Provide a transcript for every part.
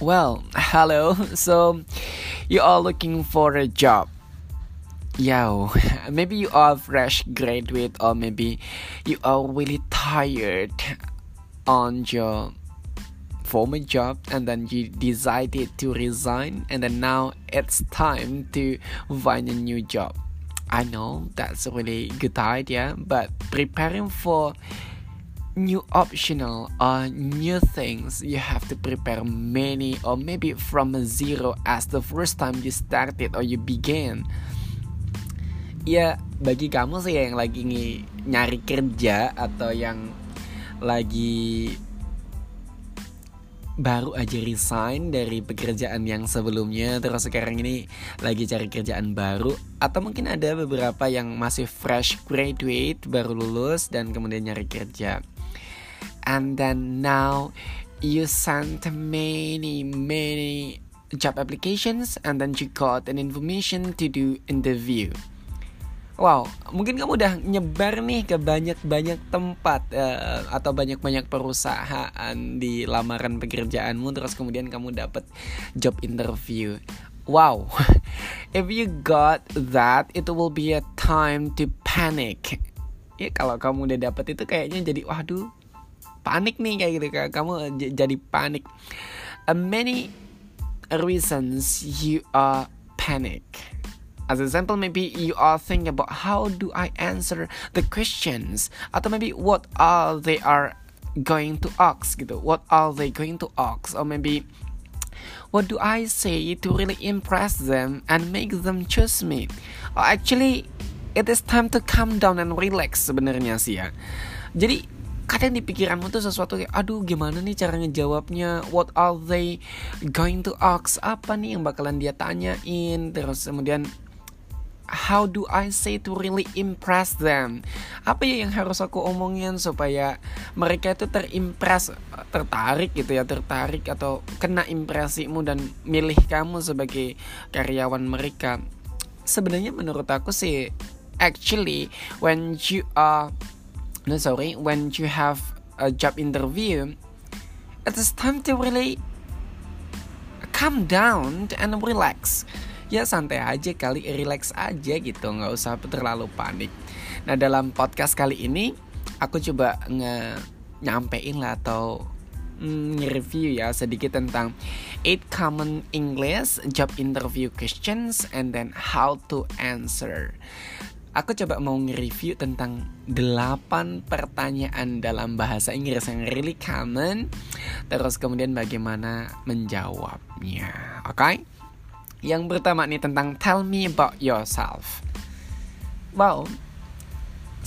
Well, hello. So, you are looking for a job. Yo, maybe you are fresh graduate or maybe you are really tired on your former job and then you decided to resign and then now it's time to find a new job. I know that's a really good idea, but preparing for new optional or new things. You have to prepare many or maybe from zero as the first time you started or you began. Ya bagi kamu sih yang lagi nyari kerja atau yang lagi baru aja resign dari pekerjaan yang sebelumnya terus sekarang ini lagi cari kerjaan baru atau mungkin ada beberapa yang masih fresh graduate baru lulus dan kemudian nyari kerja and then now you sent many many job applications and then you got an information to do interview Wow, mungkin kamu udah nyebar nih ke banyak-banyak tempat uh, atau banyak-banyak perusahaan di lamaran pekerjaanmu terus kemudian kamu dapat job interview. Wow, if you got that, it will be a time to panic. Ya kalau kamu udah dapat itu kayaknya jadi waduh panik nih kayak gitu kamu jadi panik. Uh, many reasons you are panic. As an example, maybe you are thinking about how do I answer the questions, atau maybe what are they are going to ask gitu, what are they going to ask, or maybe what do I say to really impress them and make them choose me? Or actually, it is time to calm down and relax sebenarnya sih ya. Jadi kadang di pikiranmu tuh sesuatu kayak aduh gimana nih cara ngejawabnya? What are they going to ask? Apa nih yang bakalan dia tanyain? Terus kemudian how do I say to really impress them? Apa ya yang harus aku omongin supaya mereka itu terimpress tertarik gitu ya tertarik atau kena impresimu dan milih kamu sebagai karyawan mereka? Sebenarnya menurut aku sih actually when you are no sorry. When you have a job interview it is time to really calm down and relax. Ya santai aja kali relax aja gitu. Nggak usah terlalu panik. Nah dalam podcast kali ini aku coba nge nyampein lah atau mm, review ya sedikit tentang 8 common English job interview questions and then how to answer aku coba mau nge-review tentang 8 pertanyaan dalam bahasa Inggris yang really common. Terus kemudian bagaimana menjawabnya oke okay? yang pertama nih tentang tell me about yourself. Wow.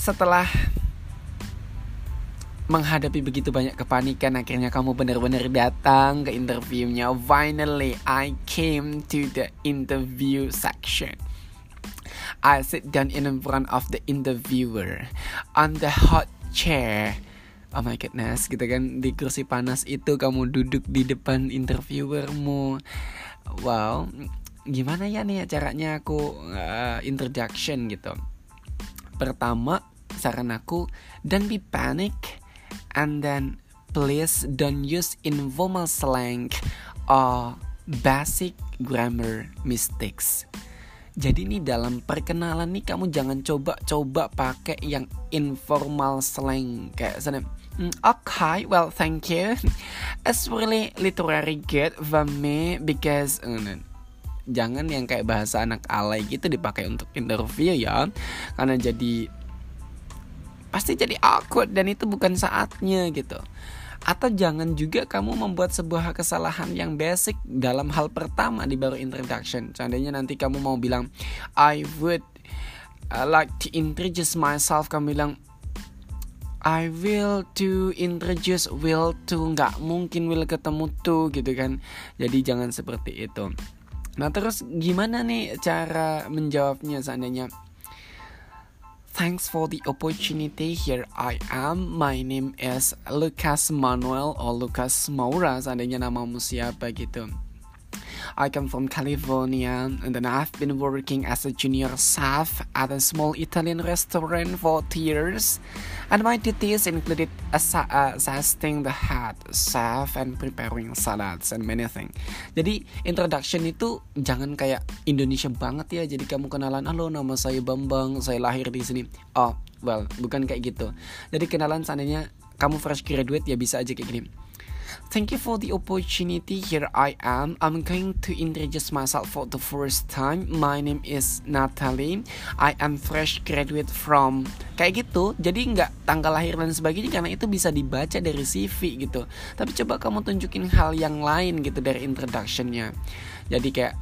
Setelah menghadapi begitu banyak kepanikan akhirnya kamu benar-benar datang ke interviewnya. Finally I came to the interview section I sit down in front of the interviewer on the hot chair. Oh my goodness, gitu kan di kursi panas itu kamu duduk di depan interviewermu. Wow, gimana ya nih caranya aku uh, introduction gitu. Pertama, saran aku don't be panic and then please don't use informal slang or basic grammar mistakes. Jadi nih dalam perkenalan nih kamu jangan coba-coba pakai yang informal slang kayak sana. Mm, okay, well thank you. It's really literary good for me because uh, jangan yang kayak bahasa anak alay gitu dipakai untuk interview ya. Karena jadi pasti jadi awkward dan itu bukan saatnya gitu atau jangan juga kamu membuat sebuah kesalahan yang basic dalam hal pertama di baru introduction. Seandainya nanti kamu mau bilang I would uh, like to introduce myself, kamu bilang I will to introduce will to nggak mungkin will ketemu to gitu kan. Jadi jangan seperti itu. Nah terus gimana nih cara menjawabnya seandainya Thanks for the opportunity. Here I am. My name is Lucas Manuel or Lucas Maura. Seandainya namamu siapa gitu. I come from California, and then I've been working as a junior chef at a small Italian restaurant for years. And my duties included assisting the head chef and preparing salads and many things. Jadi introduction itu jangan kayak Indonesia banget ya. Jadi kamu kenalan, halo nama saya Bambang, saya lahir di sini. Oh, well, bukan kayak gitu. Jadi kenalan seandainya kamu fresh graduate ya bisa aja kayak gini Thank you for the opportunity. Here I am. I'm going to introduce myself for the first time. My name is Natalie. I am fresh graduate from kayak gitu. Jadi nggak tanggal lahir dan sebagainya karena itu bisa dibaca dari CV gitu. Tapi coba kamu tunjukin hal yang lain gitu dari introductionnya. Jadi kayak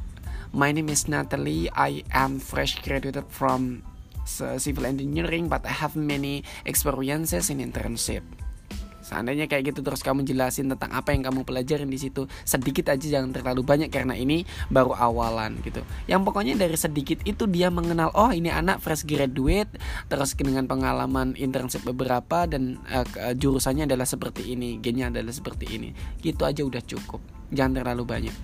My name is Natalie. I am fresh graduated from civil engineering, but I have many experiences in internship. Seandainya kayak gitu terus kamu jelasin tentang apa yang kamu pelajarin di situ sedikit aja jangan terlalu banyak karena ini baru awalan gitu. Yang pokoknya dari sedikit itu dia mengenal oh ini anak fresh graduate terus dengan pengalaman internship beberapa dan uh, jurusannya adalah seperti ini, gennya adalah seperti ini. Gitu aja udah cukup. Jangan terlalu banyak.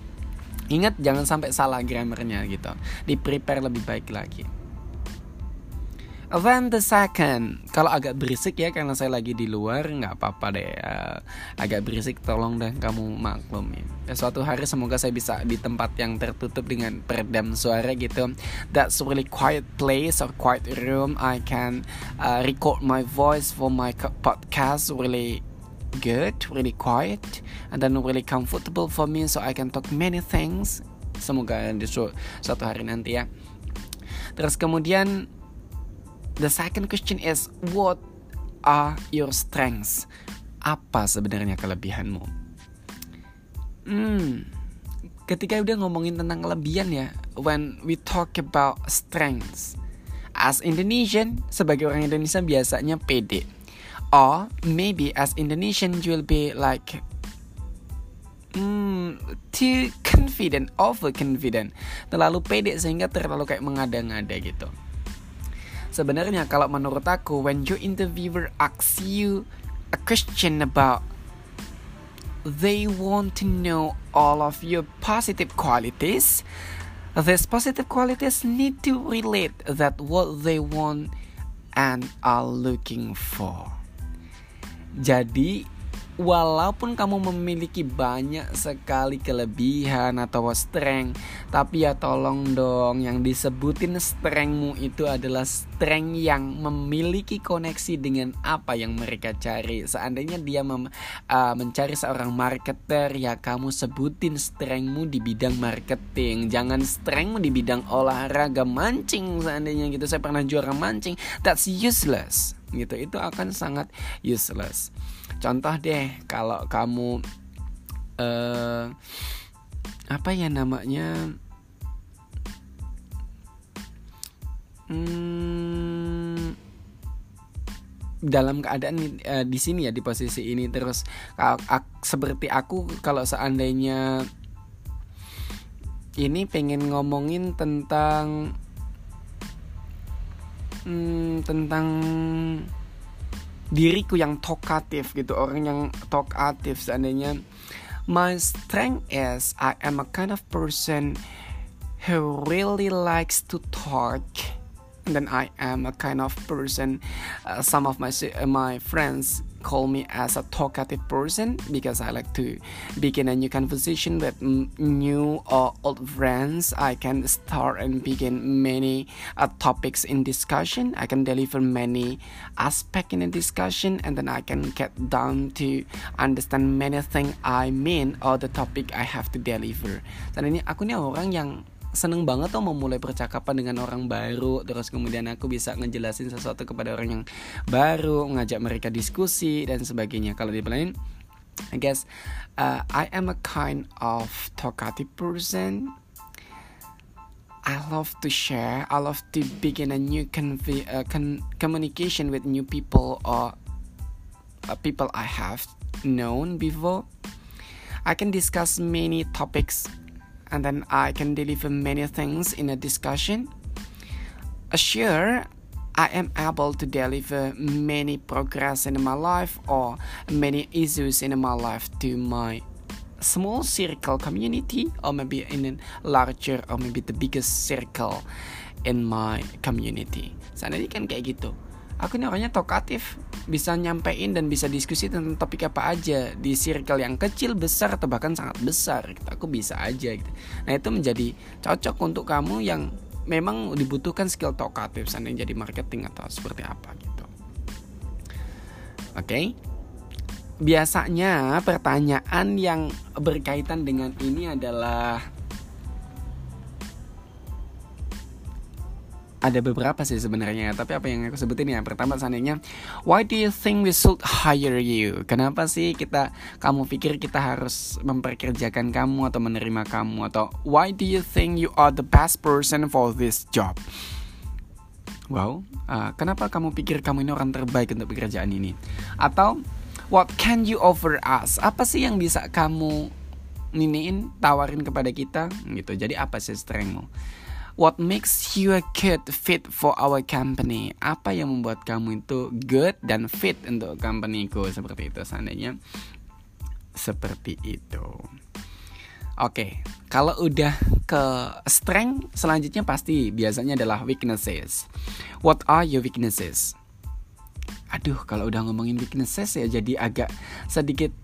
Ingat jangan sampai salah grammarnya gitu. Di prepare lebih baik lagi. Then the second, kalau agak berisik ya karena saya lagi di luar nggak apa-apa deh. Uh, agak berisik tolong deh kamu maklumin. Ya, suatu hari semoga saya bisa di tempat yang tertutup dengan peredam suara gitu. That's really quiet place or quiet room. I can uh, record my voice for my podcast really good, really quiet, and then really comfortable for me so I can talk many things. Semoga di su suatu hari nanti ya. Terus kemudian The second question is what are your strengths? Apa sebenarnya kelebihanmu? Hmm, ketika udah ngomongin tentang kelebihan ya, when we talk about strengths, as Indonesian sebagai orang Indonesia biasanya pede, or maybe as Indonesian you will be like hmm, too confident, over confident, terlalu pede sehingga terlalu kayak mengada-ngada gitu. Sebenarnya kalau menurut aku when your interviewer asks you a question about they want to know all of your positive qualities these positive qualities need to relate that what they want and are looking for. Jadi walaupun kamu memiliki banyak sekali kelebihan atau strength, tapi ya tolong dong yang disebutin strengthmu itu adalah strength yang memiliki koneksi dengan apa yang mereka cari. Seandainya dia mem, uh, mencari seorang marketer, ya kamu sebutin strengthmu di bidang marketing. Jangan strengthmu di bidang olahraga mancing seandainya gitu. Saya pernah juara mancing, that's useless gitu. Itu akan sangat useless. Contoh deh kalau kamu uh, apa ya namanya hmm, dalam keadaan uh, di sini ya di posisi ini terus ak, seperti aku kalau seandainya ini pengen ngomongin tentang hmm, tentang diriku yang talkative gitu orang yang talkative seandainya. My strength is I am a kind of person who really likes to talk and then I am a kind of person uh, some of my my friends call me as a talkative person because I like to begin a new conversation with new or old friends. I can start and begin many uh, topics in discussion. I can deliver many aspects in a discussion, and then I can get down to understand many things I mean or the topic I have to deliver. Dan ini aku nih orang yang seneng banget tuh memulai percakapan dengan orang baru. Terus kemudian aku bisa ngejelasin sesuatu kepada orang yang baru ngajak mereka diskusi dan sebagainya. Kalau di lain I guess uh, I am a kind of talkative person. I love to share. I love to begin a new uh, communication with new people or uh, people I have known before. I can discuss many topics and then I can deliver many things in a discussion. Sure, I am able to deliver many progress in my life or many issues in my life to my small circle community or maybe in a larger or maybe the biggest circle in my community. Sana ini kan kayak gitu. Aku ini orangnya tokatif, bisa nyampein dan bisa diskusi tentang topik apa aja di circle yang kecil, besar atau bahkan sangat besar. Gitu. Aku bisa aja gitu. Nah, itu menjadi cocok untuk kamu yang memang dibutuhkan skill tokatif, seandainya jadi marketing atau seperti apa gitu. Oke. Okay? Biasanya pertanyaan yang berkaitan dengan ini adalah ada beberapa sih sebenarnya tapi apa yang aku sebutin ya pertama seandainya why do you think we should hire you? Kenapa sih kita kamu pikir kita harus memperkerjakan kamu atau menerima kamu? Atau why do you think you are the best person for this job? Wow uh, kenapa kamu pikir kamu ini orang terbaik untuk pekerjaan ini? Atau what can you offer us? Apa sih yang bisa kamu niniin tawarin kepada kita? Gitu. Jadi apa sih strengthmu What makes you a good fit for our company? Apa yang membuat kamu itu good dan fit untuk companyku seperti itu seandainya seperti itu. Oke, okay, kalau udah ke strength selanjutnya pasti biasanya adalah weaknesses. What are your weaknesses? Aduh, kalau udah ngomongin weaknesses ya jadi agak sedikit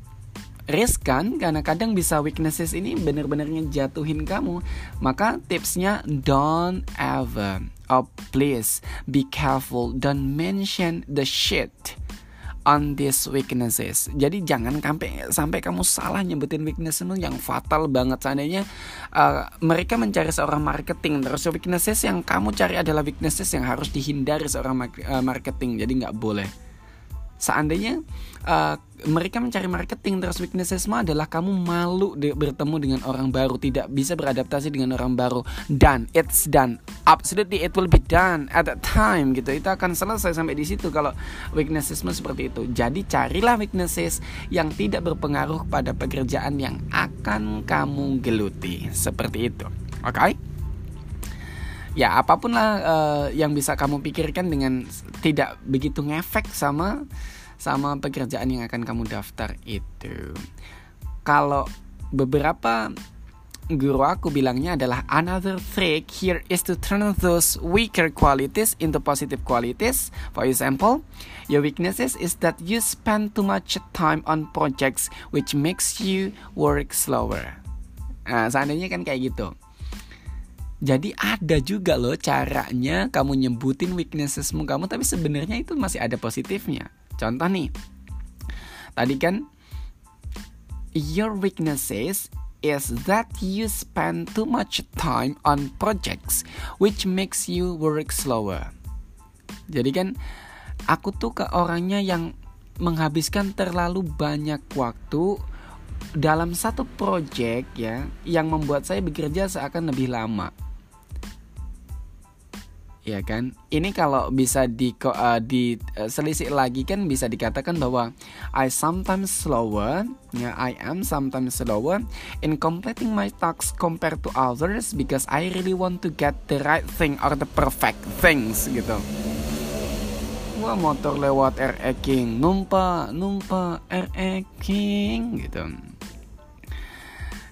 riskan karena kadang bisa weaknesses ini benar-benar ngejatuhin kamu. Maka tipsnya don't ever oh please be careful don't mention the shit on these weaknesses. Jadi jangan sampai sampai kamu salah nyebutin weakness itu yang fatal banget seandainya uh, mereka mencari seorang marketing terus weaknesses yang kamu cari adalah weaknesses yang harus dihindari seorang uh, marketing. Jadi nggak boleh seandainya uh, mereka mencari marketing terus weaknessesmu adalah kamu malu de- bertemu dengan orang baru tidak bisa beradaptasi dengan orang baru. Dan it's done. Absolutely it will be done at that time gitu. Itu akan selesai sampai di situ kalau weaknessesmu seperti itu. Jadi carilah weaknesses yang tidak berpengaruh pada pekerjaan yang akan kamu geluti. Seperti itu. Oke? okay? Ya apa pun lah uh, yang bisa kamu pikirkan dengan tidak begitu ngefek sama sama pekerjaan yang akan kamu daftar itu. Kalau beberapa guru aku bilangnya adalah another trick here is to turn those weaker qualities into positive qualities. For example, your weaknesses is that you spend too much time on projects which makes you work slower. Nah, seandainya kan kayak gitu jadi ada juga loh caranya kamu nyebutin weaknessesmu kamu tapi sebenarnya itu masih ada positifnya. Contoh nih. Tadi kan your weaknesses is that you spend too much time on projects which makes you work slower. Jadi kan aku tuh ke orangnya yang menghabiskan terlalu banyak waktu dalam satu project ya yang membuat saya bekerja seakan lebih lama ya kan? Ini kalau bisa di uh, di uh, selisih lagi kan bisa dikatakan bahwa I sometimes slower ya I am sometimes slower in completing my tasks compared to others because I really want to get the right thing or the perfect things gitu. Wah motor lewat RE King numpa numpa RE King gitu.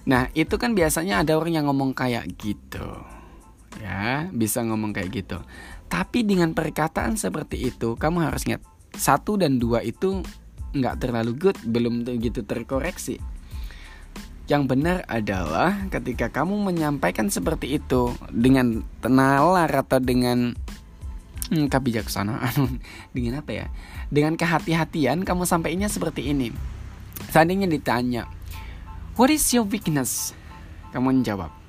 Nah itu kan biasanya ada orang yang ngomong kayak gitu ya bisa ngomong kayak gitu. Tapi dengan perkataan seperti itu kamu harus ingat satu dan dua itu nggak terlalu good belum begitu terkoreksi. Yang benar adalah ketika kamu menyampaikan seperti itu dengan tenalar atau dengan hmm, kebijaksanaan dengan apa ya dengan kehati-hatian kamu sampainya seperti ini. Seandainya ditanya what is your weakness? Kamu menjawab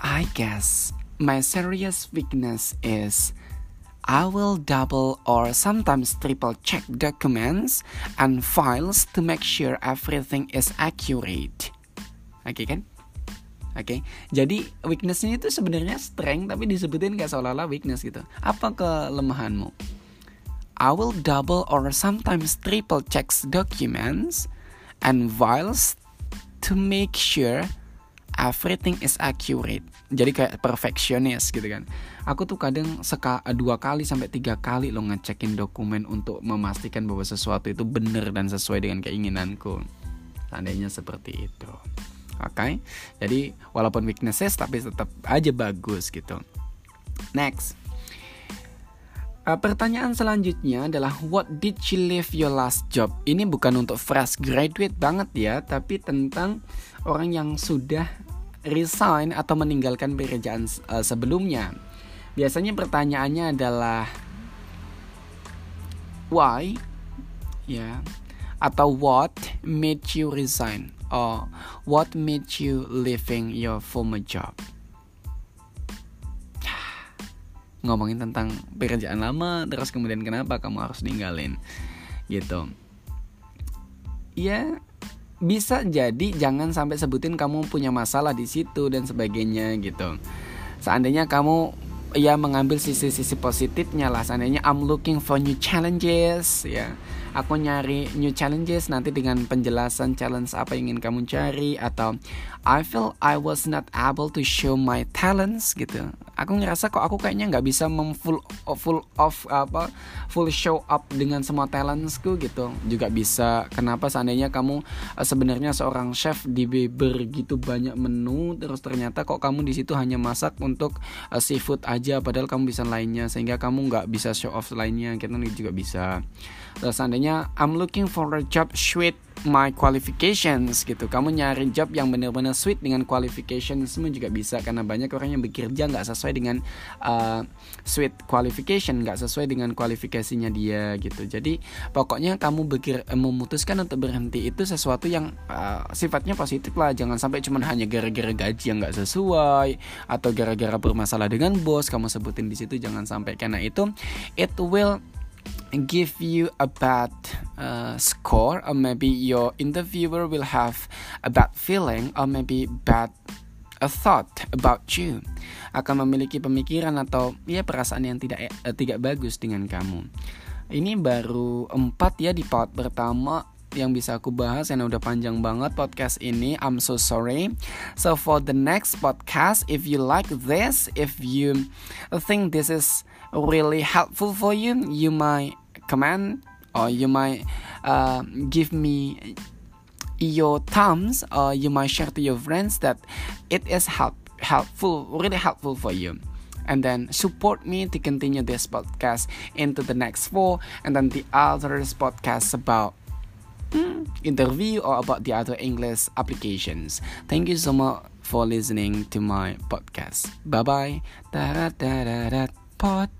I guess my serious weakness is I will double or sometimes triple check documents and files to make sure everything is accurate. Oke okay, kan? Oke, okay? jadi weaknessnya itu sebenarnya strength tapi disebutin gak seolah-olah weakness gitu. Apa kelemahanmu? I will double or sometimes triple check documents and files to make sure everything is accurate. Jadi kayak perfectionist gitu kan. Aku tuh kadang seka, dua kali sampai tiga kali lo ngecekin dokumen untuk memastikan bahwa sesuatu itu benar dan sesuai dengan keinginanku. Seandainya seperti itu. Oke? Okay? jadi walaupun weaknesses tapi tetap aja bagus gitu. Next. Uh, pertanyaan selanjutnya adalah What did you leave your last job? Ini bukan untuk fresh graduate banget ya, tapi tentang orang yang sudah resign atau meninggalkan pekerjaan uh, sebelumnya. Biasanya pertanyaannya adalah why? Ya. Atau what made you resign? Or what made you leaving your former job? Ngomongin tentang pekerjaan lama terus kemudian kenapa kamu harus ninggalin? Gitu. Ya bisa jadi jangan sampai sebutin kamu punya masalah di situ dan sebagainya gitu. Seandainya kamu ya mengambil sisi-sisi positifnya lah. Seandainya I'm looking for new challenges ya. Aku nyari new challenges nanti dengan penjelasan challenge apa yang ingin kamu cari atau I feel I was not able to show my talents gitu aku ngerasa kok aku kayaknya nggak bisa memfull full off apa full show up dengan semua talentsku gitu. Juga bisa kenapa seandainya kamu uh, sebenarnya seorang chef di begitu banyak menu terus ternyata kok kamu di situ hanya masak untuk uh, seafood aja padahal kamu bisa lainnya sehingga kamu nggak bisa show off lainnya kita juga bisa. Terus seandainya I'm looking for a job sweet my qualifications gitu. Kamu nyari job yang benar-benar sweet dengan qualification semua juga bisa karena banyak orang yang bekerja nggak sesuai dengan uh, sweet qualification nggak sesuai dengan kualifikasinya dia gitu. Jadi pokoknya kamu berkir memutuskan untuk berhenti itu sesuatu yang uh, sifatnya positif lah. Jangan sampai cuma hanya gara-gara gaji yang nggak sesuai atau gara-gara bermasalah dengan bos kamu sebutin di situ jangan sampai. Karena itu it will give you a bad uh, score or maybe your interviewer will have a bad feeling or maybe bad a thought about you. Akan memiliki pemikiran atau ya perasaan yang tidak uh, tidak bagus dengan kamu. Ini baru empat ya di part pertama yang bisa aku bahas yang udah panjang banget podcast ini. I'm so sorry. So for the next podcast if you like this if you think this is really helpful for you, you might comment or you might uh, give me your thumbs or you might share to your friends that it is help helpful really helpful for you. And then support me to continue this podcast into the next four and then the other podcasts about mm, interview or about the other english applications. Thank you so much for listening to my podcast. Bye bye podcast.